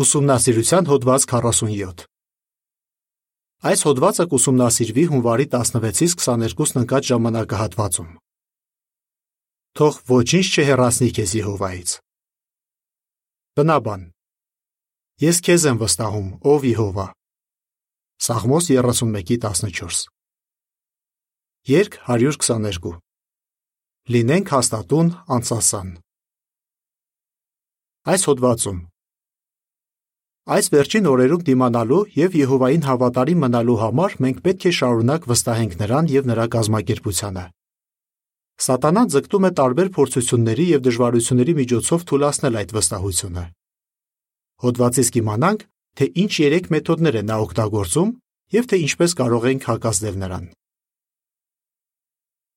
Ուսումնասիրության հոդված 47 Այս հոդվածը կուսումնասիրվի հունվարի 16-ից 22-ն ընկած ժամանակահատվածում։ Թող ոչինչ չհեռացնի քեզ Եհովայից։ Բնաբան Ես քեզ եմ վստահում, ով Եհովա։ Սաղմոս 31:14 Երկ 122 Լինենք հաստատուն անցասան Այս հոդվածում Այս վերջին օրերում դիմանալու եւ Եհովային հավատարիմ մնալու համար մենք պետք է շարունակ վստահենք նրան եւ նրա կազմակերպությանը։ Սատանան ձգտում է տարբեր փորձությունների եւ դժվարությունների միջոցով թուլացնել այդ վստահությունը։ Հոդվածից կիմանանք, թե ինչ երեք մեթոդներ է նա օգտագործում եւ թե ինչպես կարող ենք հակազդել նրան։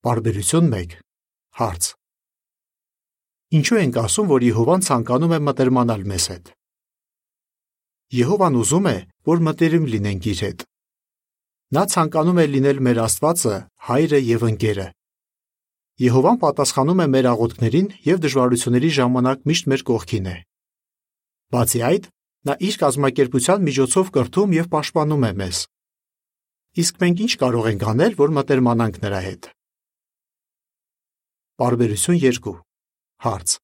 Բարբերություն 1 Հարց. Ինչու ենք ասում, որ Եհովան ցանկանում է մտերմանալ մեզ հետ։ Եհովան ուզում է, որ մտերիմ լինենք իր հետ։ Նա ցանկանում է լինել մեր Աստվածը, Հայրը եւ ընկերը։ Եհովան պատասխանում է մեր աղոթքներին եւ դժվարությունների ժամանակ միշտ մեր կողքին է։ Բացի այդ, նա իր կազմակերպության միջոցով կրթում եւ պաշտպանում է մեզ։ Իսկ մենք ինչ կարող ենք անել, որ մտերմանանք նրա հետ։ Բարբերություն 2 Հարց.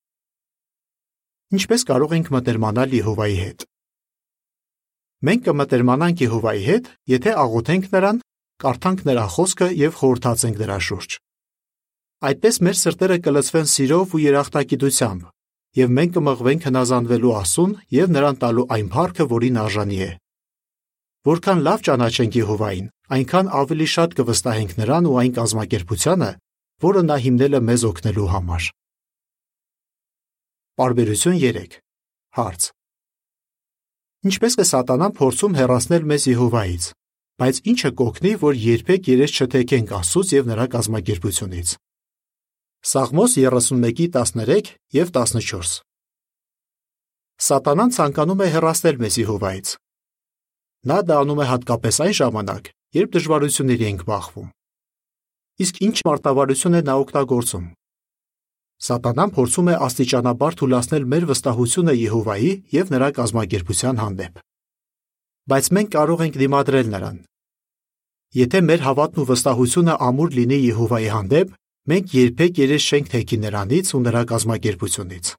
Ինչպես կարող ենք մտերմանալ Եհովայի հետ։ Մենք կմտերմանանք Եհովայի հետ, եթե աղոթենք նրան, կարդանք նրա խոսքը եւ խորհրդացենք նրա շուրջ։ Այդպես մեր սրտերը կլցվեն սիրով ու երախտագիտությամբ, եւ մենք կմղվենք հնազանդվելու Աստուն եւ նրան տալու այն փառքը, որին արժանի է։ Որքան լավ ճանաչենք Եհովային, այնքան ավելի շատ կվստահենք նրան ու այն կազմակերպությանը, որը նա հիմնել է մեզ օգնելու համար։ Պարբերություն 3 Հարց Ինչպես է սատանան փորձում հեռացնել մեզ Եհովայից, բայց ինչը կօգնի, որ երբեք երես չթեքենք Աստծուց եւ նրա կազմակերպությունից։ Սաղմոս 31:13 եւ 14 Սատանան ցանկանում է հեռացնել մեզ Եհովայից։ Նա դա անում է հատկապես այն ժամանակ, երբ դժվարությունների ենք բախվում։ Իսկ ինչ մարտավարություն է նա օգտագործում։ Սատանան փորձում է աստիճանաբար թուլացնել մեր վստահությունը Եհովայի եւ նրա կազմակերպության հանդեպ։ Բայց մենք կարող ենք դիմադրել նրան։ Եթե մեր հավատն ու վստահությունը ամուր լինի Եհովայի հանդեպ, մենք երբեք երես չենք թեքի նրանից ու նրա կազմակերպությունից։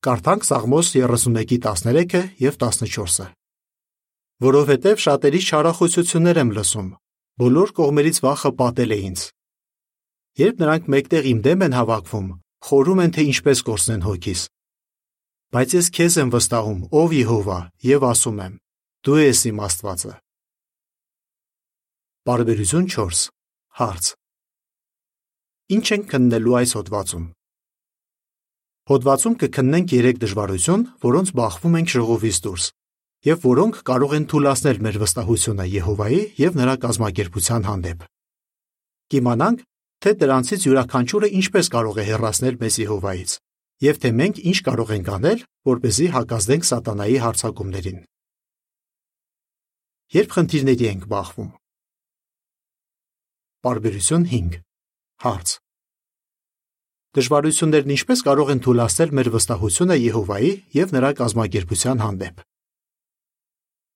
Կարդանք Սաղմոս 31:13-ը եւ 14-ը։ Որովհետև շատերի չարախոսություններ եմ լսում, բոլոր կողմերից վախը պատել է ինձ։ Երբ նրանք մեկտեղ իմ դեմ են հավաքվում, խորում են թե ինչպես կորցնեն հոգիս։ Բայց ես քեզ եմ վստահում, ով Եհովա, եւ ասում եմ. Դու ես իմ Աստվածը։ Բարբերություն 4 Հարց Ինչ են քննելու այս հոդվածում։ Հոդվածում կքննենք 3 դժվարություն, որոնց բախվում ենք ժողովից դուրս, եւ որոնք կարող են թուլացնել մեր վստահությունը Եհովայի եւ նրա կազմակերպության հանդեպ։ Կիմանանք, թե դրանցից յուրաքանչյուրը ինչպես կարող է հեռացնել մեզ Եհովայից, եւ թե մենք ինչ կարող ենք անել, որպեսզի հակազդենք սատանայի հարձակումներին։ Երբ խնդիրների ենք բախվում։ Բարբերություն 5 Հարց. Դժվարություններն ինչպես կարող են թույլատրել մեր վստահությունը Եհովայի եւ նրա կազմակերպության հանդեպ։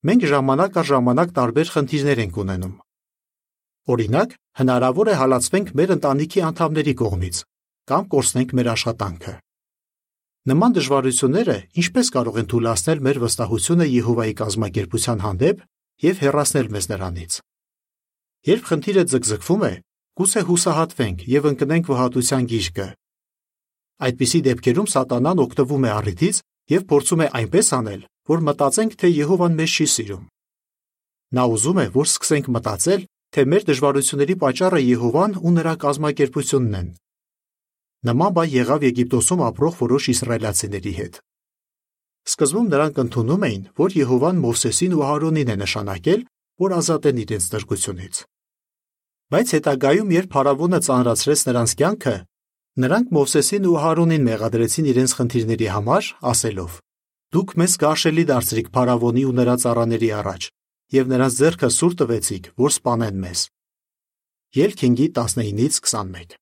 Մենք ժամանակ առ ժամանակ տարբեր խնդիրներ ենք ունենում, Օրինակ, հնարավոր է հալածվենք մեր ընտանիքի անդամների կողմից կամ կորցնենք մեր աշխատանքը։ Նման դժվարությունները ինչպես կարող են թույլատրել մեր վստահությունը Եհովայի կազմակերպության հանդեպ եւ հեռացնել մեզ նրանից։ Երբ խնդիրը ձգձգվում է, գուցե հուսահատվենք եւ ընկնենք վհատության գիրկը։ Այդպիսի դեպքերում սատանան օգտվում է առիթից եւ փորձում է այնպես անել, որ մտածենք, թե Եհովան մեզ չի սիրում։ Նա ուզում է, որ սկսենք մտածել, թե մեր դժվարությունների պատճառը Եհովան ու նրա կազմակերպությունն են։ Նման բան եղավ Եգիպտոսում ապրող որոշ իսրայելացիների հետ։ Սկզբում նրանք ընդունում էին, որ Եհովան Մովսեսին ու Ահարոնին է նշանակել, որ ազատեն իրենց դժգությունից։ Բայց հետագայում, երբ Փարավոնը ծանրացրեց նրանց կյանքը, նրանք Մովսեսին ու Ահարոնին մեղադրեցին իրենց խնդիրների համար, ասելով. Դուք մեզ գարշելի դարձրիք Փարավոնի ու նրա ծառաների առաջ, եւ նրանց ձեռքը սուր տվեցիք, որ սپانեն մեզ։ Ելքինգի 19-ից 21։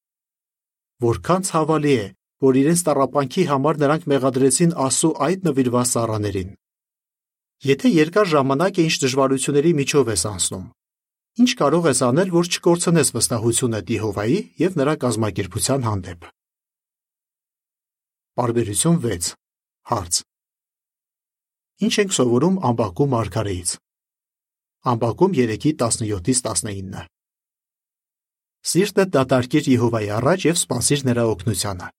Որքան ցավալի է, որ իրենց տարապանքի համար նրանք մեղադրեցին Աստու այդ նվիրված սառաներին։ Եթե երկար ժամանակ է ինչ դժվարությունների միջով ես անցնում, ինչ կարող ես անել, որ չկորցնես վստահությունը Տիհովայի եւ նրա կազմակերպության հանդեպ։ Բարբերություն 6 Հարց. Ինչ ենք սովորում ամբակու մարգարեից։ Ամբակում 3-ի 17-ից 19-ը։ Սիրտը դատարկիր Եհովայի առաջ եւ սпасիր նրա օգնությանը։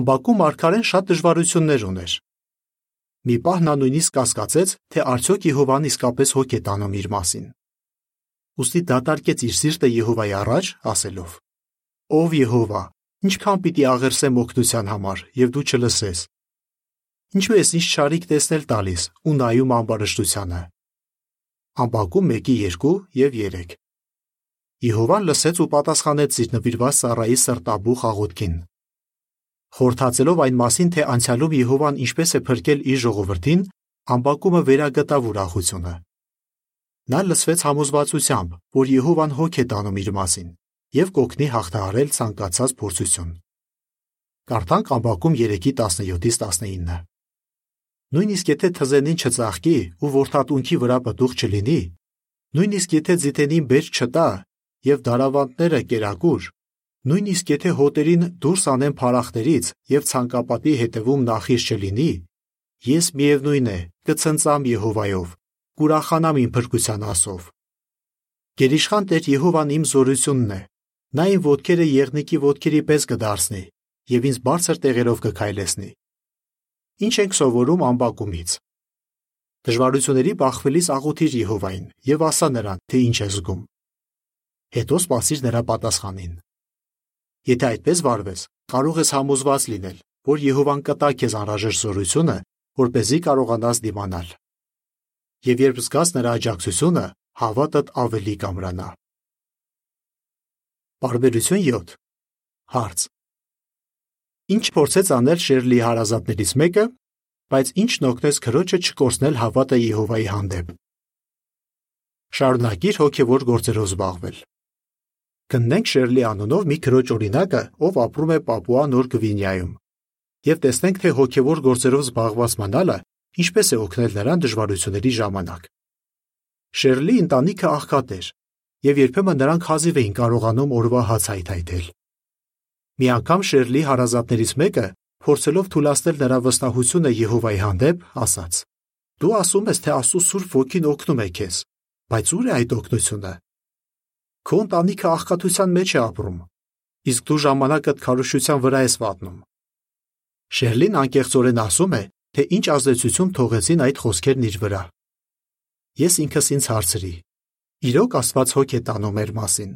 Ամբակում արքարեն շատ դժվարություններ ուներ։ Մի պահ նա նույնիսկ կասկածեց, թե արդյոք Եհովան իսկապես հոգ է տանում իր մասին։ Ոստի դատարկեց իր սիրտը Եհովայի առաջ, ասելով. Ով Եհովա, ինչքան պիտի աղերսեմ օգնության համար, եւ դու չլսես։ Ինչու ես ինչ շարիկ տեսնել տալիս ու նայում ամբարշտությանը։ Ամբակում 1-2 եւ 3 Եհովան լսեց ու պատասխանեց իր նվիրված Սարայի սրտաբուխ աղոթքին։ Խորթացելով այն մասին, թե անցյալում Եհովան ինչպես է փրկել իր ժողովրդին, ամբակումը վերագտավ ուրախությունը։ Նա լսվեց համոզվածությամբ, որ Եհովան հոգ է տանում իր մասին եւ կօգնի հաղթահարել ցանկացած փորձություն։ Կարդանք ամբակում 3:17-ից 19։ Նույնիսկ եթե թզենին չծաղկի ու ворթատունքի վրա պտուղ չլինի, նույնիսկ եթե զիթենին բեր չտա եւ դարավանդները կերակուր, նույնիսկ եթե հոտերին դուրս անեն փարախներից եւ ցանկապատի հետևում նախիրս չլինի, ես միևնույն է կցնծամ Եհովայով, կուրախանամ իմ փրկության ասով։ Գերիշխան Տեր Եհովան իմ զորությունն է։ Նա իմ ոտքերը եղնիկի ոտքերի պես կդարձնի եւ ինձ բարձր տեղերով կքայլեսնի։ Ինչ ենք սովորում ամբակումից։ Դժվարությունների բախվելիս աղոթիր Եհովային եւ ասա նրան, թե ինչ ես զգում։ Հետո սպասիր նրա պատասխանին։ Եթե այդպես վարվես, կարող ես համոզված լինել, որ Եհովան կտա քեզ անհրաժեշտ զորությունը, որ เป զի կարողանաս դիմանալ։ Եվ երբ զգաս նրա աջակցությունը, հավատդ ավելի կամրանա։ Բարբերություն 7 Հարց. Ինչ փորձեց անել Շերլի հարազատներից մեկը, բայց ինչն օգնեց քրոջը չկորցնել հավատը Եհովայի հանդեպ։ Շարունակիր հոգևոր գործերով զբաղվել։ Գտնենք Շերլի անունով մի քրոջ օրինակը, ով ապրում է Պապուա Նոր Գվինեայում։ Եվ տեսնենք, թե հոգևոր գործերով զբաղված մնալը ինչպես է օգնել նրան դժվարությունների ժամանակ։ Շերլի ընտանիքը աղքատ էր, եւ երբեմն նրանք հազիվ էին կարողանում օրվա հաց հայթայթել։ Մի անգամ Շերլի հարազատներից մեկը, փորձելով թույլատնել նրա վստահությունը Եհովայի հանդեպ, ասաց. Դու ասում ես, թե Աստծո Սուրբ Ոգին օգնում է քեզ, բայց ո՞ւր է այդ օգնությունը։ Քո ընտանիքը աղքատության մեջ է ապրում, իսկ դու ժամանակդ քարոշության վրա ես վատնում։ Շերլին անկեղծորեն ասում է, թե ինչ ազդեցություն թողեցին այդ խոսքերն իր վրա։ Ես ինքս ինձ հարցրի. Իրոք Աստված հոգ է տանում մեր մասին։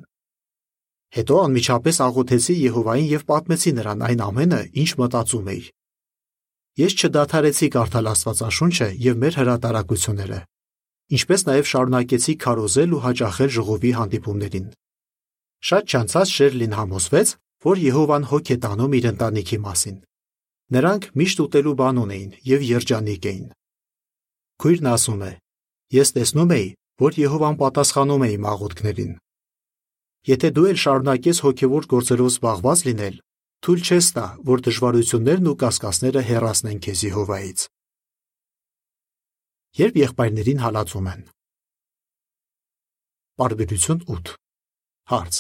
Հետո անմիջապես աղոթեցի Եհովային եւ պատմեցի նրան այն ամենը, ինչ մտածում էի։ Ես չդադարեցի կարդալ Աստվածաշունչը եւ մեր հրատարակությունները, ինչպես նաեւ շարունակեցի քարոզել ու հաճախել ժողովի հանդիպումներին։ Շատ չանցած Շերլին համոզվեց, որ Եհովան հոգ է տանում իր ընտանիքի մասին։ Նրանք միշտ ուտելու բան ունեին եւ երջանիկ էին։ Քույրն ասում է. Ես տեսնում էի, որ Եհովան պատասխանում է իմ աղոթքներին։ Եթե դու էլ շարունակես հոգևոր գործերով զբաղված լինել, թույլ չես տա, որ դժվարություններն ու կասկածները հեռացնեն քեզ Եհովայից։ Երբ եղբայրներին հալածում են։ Բարբերություն 8 Հարց.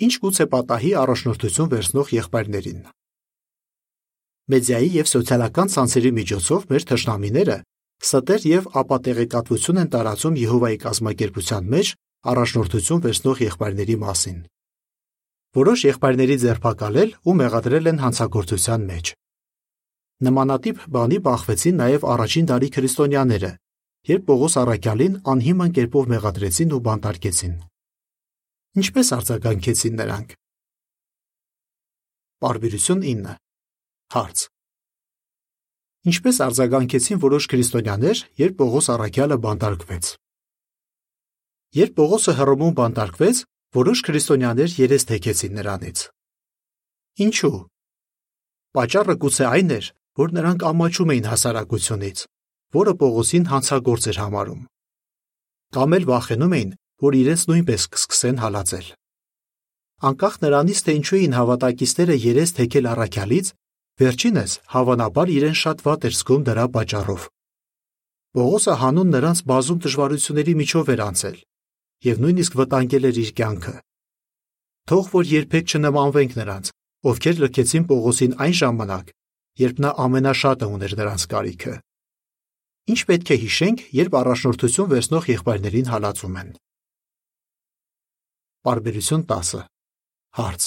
Ինչ գուցե պատահի առաջնորդություն վերցնող եղբայրներին։ Մեդիայի եւ սոցիալական ցանցերի միջոցով մեր թշնամիները ստեր եւ ապատեղեկատվություն են տարածում Եհովայի կազմակերպության մեջ առաջնորդություն վերցնող եղբայրների մասին։ Որոշ եղբայրների ձերբակալել ու մեղադրել են հանցագործության մեջ։ Նմանատիպ բանի բախվեցին նաև առաջին դարի քրիստոնյաները, երբ Պողոս Արաքյալին անհիմն կերպով մեղադրեցին ու բանտարկեցին։ Ինչպես արձագանքեցին նրանք։ Բարբերություն 9 Հարց. Ինչպես արձագանքեցին որոշ քրիստոնյաներ, երբ Պողոս առաքյալը բանտարկվեց։ Երբ Պողոսը Հռոմում բանտարկվեց, որոշ քրիստոնյաներ երես թեքեցին նրանից։ Ինչու՞։ Պաճառը գուցե այն էր, որ նրանք ամաչում էին հասարակությունից, որը Պողոսին հանցագործ էր համարում։ Կամ էլ վախենում էին, որ իրենց նույնպես կսկսեն հալածել։ անկախ նրանից, թե ինչու էին հավատակիցները երես թեքել առաքյալից, վերջինս հավանաբար իրեն շատ վատ էր զգում դրա պատճառով։ Պողոսը հանուն նրանց բազում դժվարությունների միջով էր անցել եւ նույնիսկ վտանգել էր իր կյանքը։ Թող որ երբեք չնմանվենք նրանց, ովքեր լքեցին Պողոսին այն ժամանակ, երբ նա ամենաշատը ուներ նրանց կարիքը։ Ինչ պետք է հիշենք, երբ առաջնորդություն վերցնող եղբայրներին հալածում են։ Բարբերություն 10 Հարց.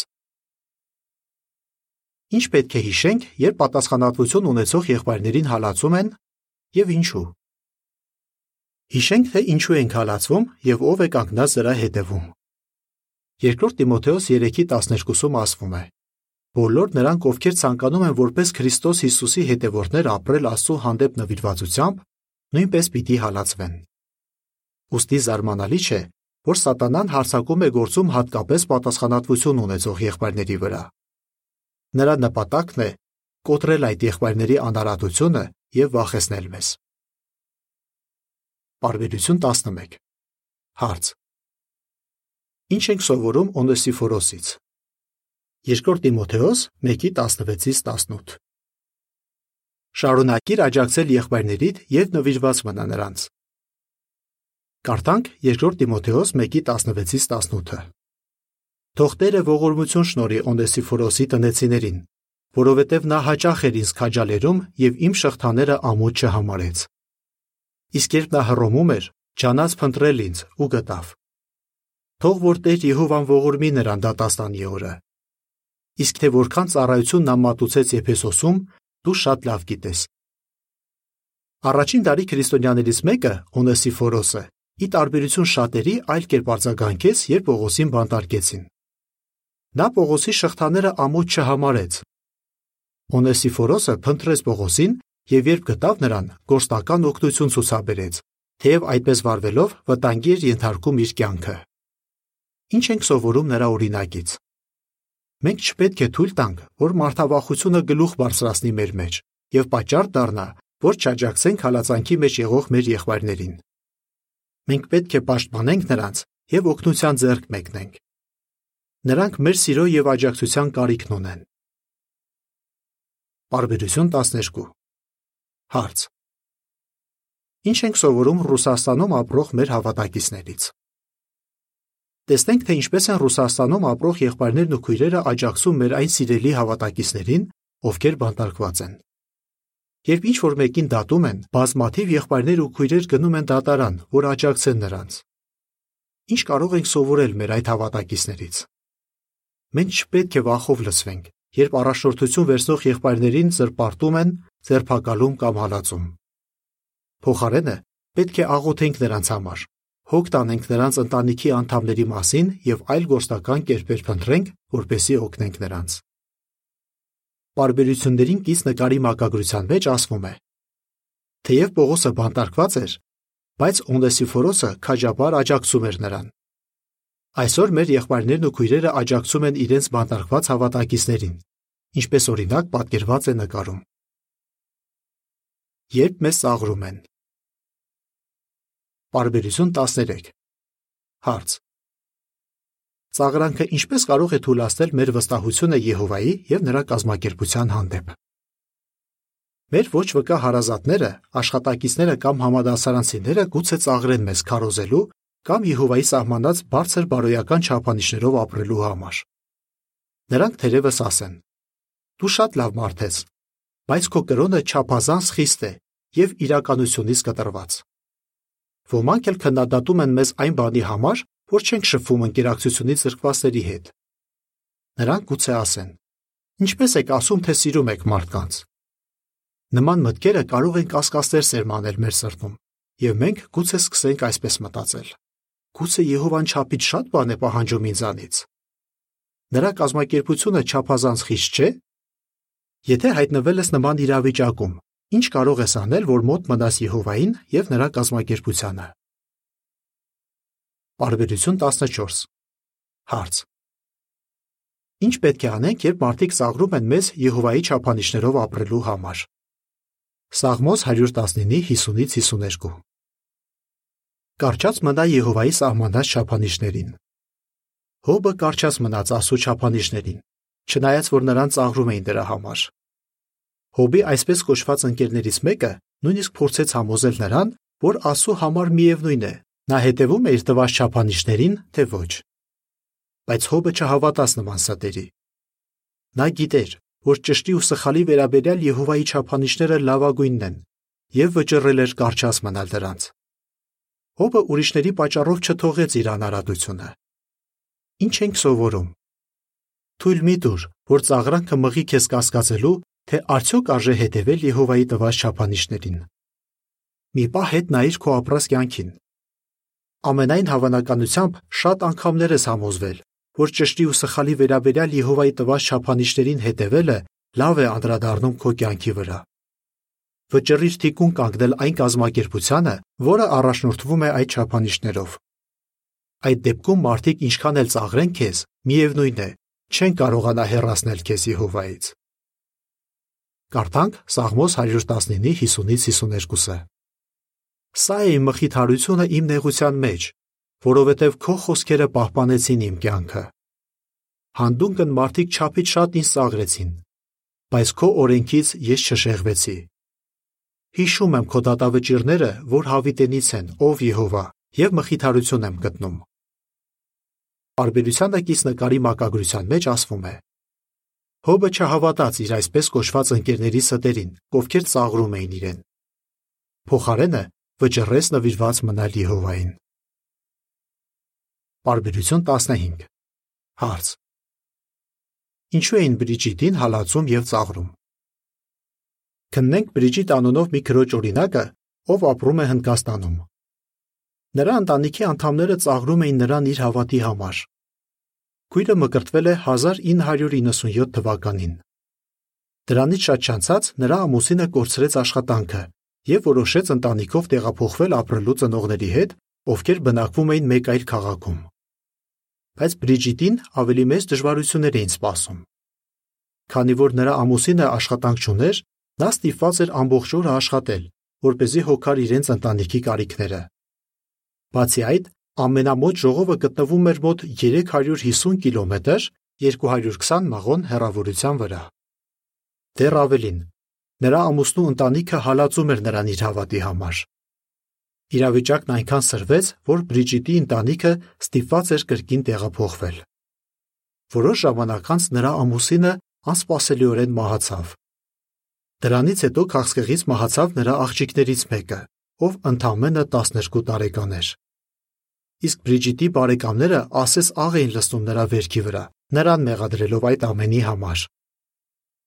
Ինչ պետք է հիշենք, երբ պատասխանատվություն ունեցող եղբայրներին հալածում են եւ ինչու։ Հիշենք, թե ինչու ենք հալածվում եւ ով է կանգնած դրա հետևում։ Երկրորդ Տիմոթեոս 3:12-ում ասվում է. Բոլոր նրանք, ովքեր ցանկանում են որպես Քրիստոս Հիսուսի հետևորդներ ապրել Աստծո հանդեպ նվիրվածությամբ, նույնպես պիտի հալածվեն։ Ոստի զարմանալի չէ, որ Սատանան հարցակում է գործում հատկապես պատասխանատվություն ունեցող եղբայրների վրա։ Նրա նպատակն է կոտրել այդ եղբայրների անարատությունը եւ վախեցնել մեզ։ Բարբերություն 11 Հարց. Ինչ ենք սովորում Օնեսիֆորոսից։ Երկրորդ Տիմոթեոս 1:16-ից 18 Շարունակիր աջակցել եղբայրներիդ եւ նվիրված մնա նրանց։ Կարդանք 2 Տիմոթեոս 1:16-ից 18-ը։ Թող Տերը ողորմություն շնորի Օնեսիֆորոսի տնեցիներին, որովհետև նա հաճախ էր ինձ քաջալերում եւ իմ շղթաները ամոթ չհամարեց։ Իսկ երբ նա հռոմում էր, ճանաց փնտրել ինձ ու գտավ։ Թող որ Տեր Եհովան ողորմի նրան դատաստանի օրը։ Իսկ թե որքան ծառայություն նա մատուցեց Եփեսոսում, դու շատ լավ գիտես։ Առաջին դարի քրիստոնյաներից մեկը, Օնեսիֆորոսը, ի տարբերություն շատերի այլ կերպ արձագանքեց, երբ Պողոսին բանտարկեցին։ Նա Պողոսի շղթաները ամոթ չհամարեց։ Օնեսիֆորոսը փնտրեց Պողոսին եւ երբ գտավ նրան, գործնական օգնություն ցուցաբերեց, թեև այդպես վարվելով վտանգի էր ենթարկում իր կյանքը։ Ինչ ենք սովորում նրա օրինակից։ Մենք չպետք է թույլ տանք, որ մարդավախությունը գլուխ բարձրացնի մեր մեջ եւ պատճառ դառնա, որ չաջակցենք հալածանքի մեջ եղող մեր եղբայրներին մենք պետք է պաշտպանենք նրանց եւ օգնության ձեռք մեկնենք։ Նրանք մեր սիրո եւ աջակցության կարիքն ունեն։ Բարբերություն 12 Հարց. Ինչ ենք սովորում Ռուսաստանում ապրող մեր հավատակիցներից։ Տեսնենք, թե ինչպես են Ռուսաստանում ապրող եղբայրներն ու քույրերը աջակցում մեր այն սիրելի հավատակիցներին, ովքեր բանտարկված են։ Երբ ինչ որ մեկին դատում են, բազմաթիվ եղբայրներ ու քույրեր գնում են դատարան, որ աջակցեն նրանց։ Ինչ կարող ենք սովորել մեր այդ հավատակիցներից։ Մենք չպետք է վախով լցվենք, երբ առաջնորդություն վերցնող եղբայրներին զրպարտում են, ձերբակալում կամ հալածում։ Փոխարենը պետք է աղոթենք նրանց համար, հոգ տանենք նրանց ընտանիքի անդամների մասին եւ այլ գործնական կերպեր փնտրենք, որպեսզի օգնենք նրանց։ Պարբերություններին կից նկարի մակագրության մեջ ասվում է. Թեև Պողոսը բանտարկված էր, բայց Օնեսիֆորոսը քաջաբար աջակցում էր նրան։ Այսօր մեր եղբայրներն ու քույրերը աջակցում են իրենց բանտարկված հավատակիցներին, ինչպես օրինակ պատկերված է նկարում։ Երբ մեզ ծաղրում են։ Պարբերություն 13 Հարց. Ծաղրանքը ինչպես կարող է թույլատնել մեր վստահությունը Եհովայի եւ նրա կազմակերպության հանդեպ։ Մեր ոչ վկա հարազատները, աշխատակիցները կամ համադասարանցիները գուցե ծաղրեն մեզ քարոզելու կամ Եհովայի սահմանած բարձր բարոյական չափանիշներով ապրելու համար։ Նրանք թերևս ասեն. Դու շատ լավ մարդ ես, բայց քո կրոնը չափազանց խիստ է եւ իրականությունից կտրված։ Ոմանք էլ քննադատում են մեզ այն բանի համար, որ չենք շփվում ընկերակցությունից զրկվածների հետ։ Նրանք գուցե ասեն. Ինչպես եք ասում, թե սիրում եք մարդկանց։ Նման մտքերը կարող են կասկածներ սերմանել մեր սրտում, եւ մենք գուցե սկսենք այսպես մտածել. Գուցե Եհովան չափից շատ բան է պահանջում ինձանից։ Նրա կազմակերպությունը չափազանց խիստ չէ։ Եթե հայտնվել ես նման իրավիճակում, ինչ կարող ես անել, որ մոտ մնաս Եհովային եւ նրա կազմակերպությանը։ Պարբերություն 14 Հարց. Ինչ պետք է անենք, երբ մարդիկ ծաղրում են մեզ Եհովայի չափանիշներով ապրելու համար։ Սաղմոս 119-ի 50-ից 52 Կարճած մնա Եհովայի սահմանած չափանիշներին։ Հոբը կարճած մնաց Ասու չափանիշներին, չնայած որ նրան ծաղրում էին դրա համար։ Հոբի այսպես կոչված ընկերներից մեկը նույնիսկ փորձեց համոզել նրան, որ Ասու համար միևնույն է, նա հետևում է իր տված չափանիշներին, թե ոչ։ Բայց Հոբը չհավատաց նման ստերի։ Նա գիտեր, որ ճշտի ու սխալի վերաբերյալ Եհովայի չափանիշները լավագույնն են, եւ վճռել էր կարճած մնալ դրանց։ Հոբը ուրիշների պատճառով չթողեց իր անարատությունը։ Ինչ ենք սովորում։ Թույլ մի դուր, որ ծաղրանքը մղի քեզ կասկածելու, թե արդյոք արժե հետևել Եհովայի տված չափանիշներին։ Մի պահ հետ նայիր քո ապրած կյանքին։ Ամենայն հավանականությամբ շատ անգամներ ես համոզվել, որ ճշտի ու սխալի վերաբերյալ Եհովայի տված չափանիշներին հետևելը լավ է անդրադառնում քո կյանքի վրա վճռիր թիկուն կանգնել այն կազմակերպությանը, որը առաջնորդվում է այդ չափանիշներով։ Այդ դեպքում մարդիկ ինչքան էլ ծաղրեն քեզ, միևնույն է, չեն կարողանա հեռացնել քեզ Եհովայից։ Կարդանք Սաղմոս 119-ի 50-ից 52-ը։ Սա է իմ մխիթարությունը իմ նեղության մեջ, որովհետև քո խոսքերը պահպանեցին իմ կյանքը։ Հանդունկն մարդիկ չափից շատ ինձ ծաղրեցին, բայց քո օրենքից ես չշեղվեցի։ Հիշում եմ քո դատավճիրները, որ հավիտենից են, ով Եհովա, եւ մխիթարություն եմ գտնում։ Արբերության դակից նկարի մակագրության մեջ ասվում է. Հոբը չհավատաց իր այսպես կոչված ընկերների ստերին, ովքեր ծաղրում էին իրեն։ Փոխարենը վճռեց նվիրված մնալ Եհովային։ Բարբերություն 15 Հարց. Ինչու էին Բրիջիտին հալածում եւ ծաղրում։ Քննենք Բրիջիտ անունով մի քրոջ օրինակը, ով ապրում է Հնդկաստանում։ Նրա ընտանիքի անդամները ծաղրում էին նրան իր հավատի համար։ Քույրը մկրտվել է 1997 թվականին։ Դրանից շատ չանցած նրա ամուսինը կորցրեց աշխատանքը եւ որոշեց ընտանիքով տեղափոխվել ապրելու ծնողների հետ, ովքեր բնակվում էին մեկ այլ քաղաքում։ Բայց Բրիջիտին ավելի մեծ դժվարություններ էին սպասում։ Քանի որ նրա ամուսինը աշխատանք չուներ, Նա ստիպված էր ամբողջ օրը աշխատել, որ เป զի հոգար իրենց ընտանիքի կարիքները։ Բացի այդ, ամենամոտ ժողովը գտնվում էր մոտ 350 կիլոմետր 220 մաղոն հեռավորության վրա։ Դեռ ավելին, նրա ամուսնու ընտանիքը հալածում էր նրան իր հավատի համար։ Իրավիճակն այնքան սրվեց, որ Բրիջիտի ընտանիքը ստիպված էր կրկին տեղափոխվել։ Որոշ ժամանակ անց նրա ամուսինը անսպասելիորեն մահացավ։ Դրանից հետո քաղցկեղից մահացավ նրա աղջիկներից մեկը, ով ընդամենը 12 տարեկան էր։ Իսկ Բրիջիտի բարեկամները ասես աղ էին լսում նրա վերքի վրա, նրան մեղադրելով այդ ամենի համար։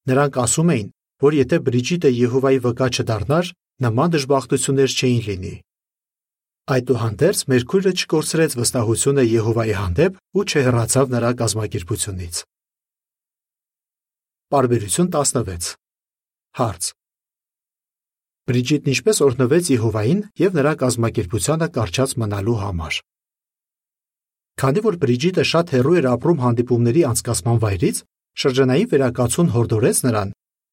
Նրանք ասում էին, որ եթե Բրիջիտը Եհովայի վկա չդառնար, նման դժբախտություններ չէին լինի։ Այդուհանդերձ Մերկուրը չկորցրեց վստահությունը Եհովայի հանդեպ ու չհեռացավ նրա կազմակերպությունից։ Բարբերություն 16 Հարց. Բրիջիտն ինչպես օրհնվեց Եհովային եւ նրա կազմակերպությանը կարճած մնալու համար։ Քանի որ Բրիջիտը շատ հեռու էր ապրում հանդիպումների անցկացման վայրից, շրջանային վերակացուն հորդորեց նրան,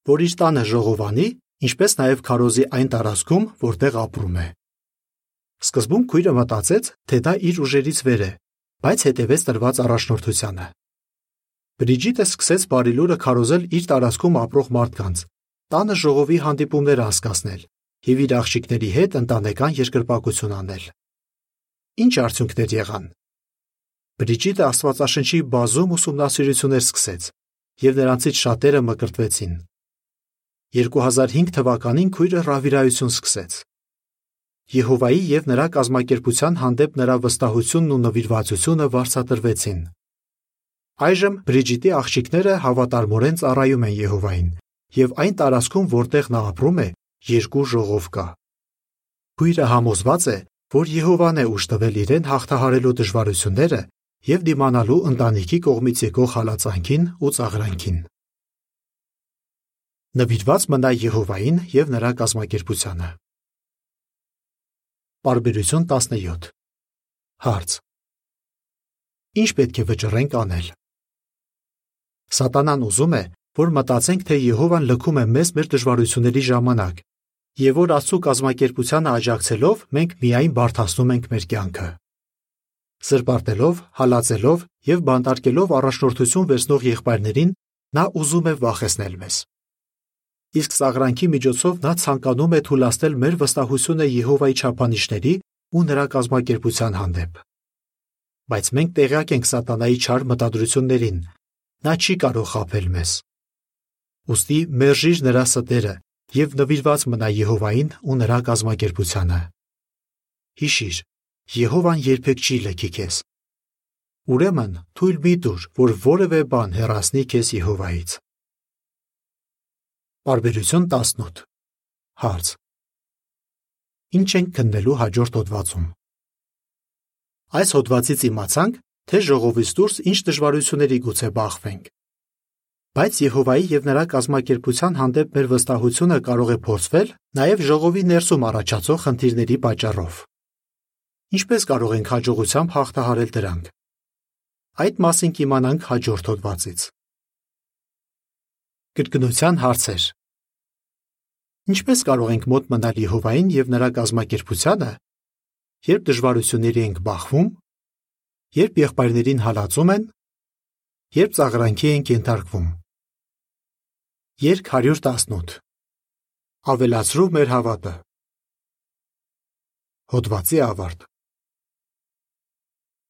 որ իր տանը ժողովանի, ինչպես նաև քարոզի այն տարածքում, որտեղ ապրում է։ Սկզբում քույրը մտածեց, թե դա իր ուժերից վեր է, բայց հետևեց տրված առաջնորդությանը։ Բրիջիտը սկսեց բարիլուրը քարոզել իր տարածքում ապրող մարդկանց, տանը ժողովի հանդիպումներ անցկացնել եւ իր աղջիկների հետ ընտանեկան երկրպագություն անել։ Ինչ արդյունքներ եղան։ Բրիջիտը Աստվածաշնչի բազում ուսումնասիրություններ սկսեց եւ նրանցից շատերը մկրտվեցին։ 2005 թվականին քույրը ռավիրայություն սկսեց։ Եհովայի եւ նրա կազմակերպության հանդեպ նրա վստահությունն ու նվիրվածությունը վարձատրվեցին։ Այժմ Բրիջիտի աղջիկները հավատարմորեն ծառայում են Եհովային եւ այն տարածքում, որտեղ նա ապրում է, երկու ժողով կա։ Քույրը համոզված է, որ Եհովան է ուժ տվել իրեն հաղթահարելու դժվարությունները եւ դիմանալու ընտանիքի կողմից եկող հալածանքին ու ծաղրանքին։ Նվիրված մնա Եհովային եւ նրա կազմակերպությանը։ Բարբերություն 17 Հարց. Ինչ պետք է վճռենք անել։ Սատանան ուզում է, որ մտածենք, թե Եհովան լքում է մեզ մեր դժվարությունների ժամանակ, եւ որ Աստծո կազմակերպությանը աջակցելով մենք միայն բարթացնում ենք մեր կյանքը։ Սրբարտելով, հալածելով եւ բանտարկելով առաջնորդություն վերցնող եղբայրներին նա ուզում է վախեցնել մեզ։ Իսկ սաղրանքի միջոցով նա ցանկանում է թույլատնել մեր վստահությունը Եհովայի չափանիշների ու նրա կազմակերպության հանդեպ։ Բայց մենք տեղյակ ենք սատանայի չար մտադրություններին։ Նա չի կարող խაფել մեզ։ Ոստի մերժիր նրա ստերը եւ նվիրված մնա Եհովային ու նրա կազմակերպությանը։ Հիշիր, Եհովան երբեք չի լքի քեզ։ Ուրեմն թույլ մի տուր, որ որևէ բան հեռացնի քեզ Եհովայից։ Բարբերություն 18 Հարց. Ինչ ենք քննելու հաջորդ հոդվածում։ Այս հոդվածից իմացանք, թե ժողովից դուրս ինչ դժվարությունների գուցե բախվենք։ Բայց Եհովայի եւ նրա կազմակերպության հանդեպ մեր վստահությունը կարող է փորձվել նաեւ ժողովի ներսում առաջացող խնդիրների պատճառով։ Ինչպես կարող ենք հաջողությամբ հաղթահարել դրանք։ Այդ մասին կիմանանք հաջորդ հոդվածից։ Կրկնության հարցեր։ Ինչպես կարող ենք մոտ մնալ Եհովային եւ նրա կազմակերպությանը, երբ դժվարությունների ենք բախվում, երբ եղբայրներին հալածում են, երբ ծաղրանքի ենք ենթարկվում։ Երկ 118 Ավելացրու մեր հավատը Հոդվացի ավարտ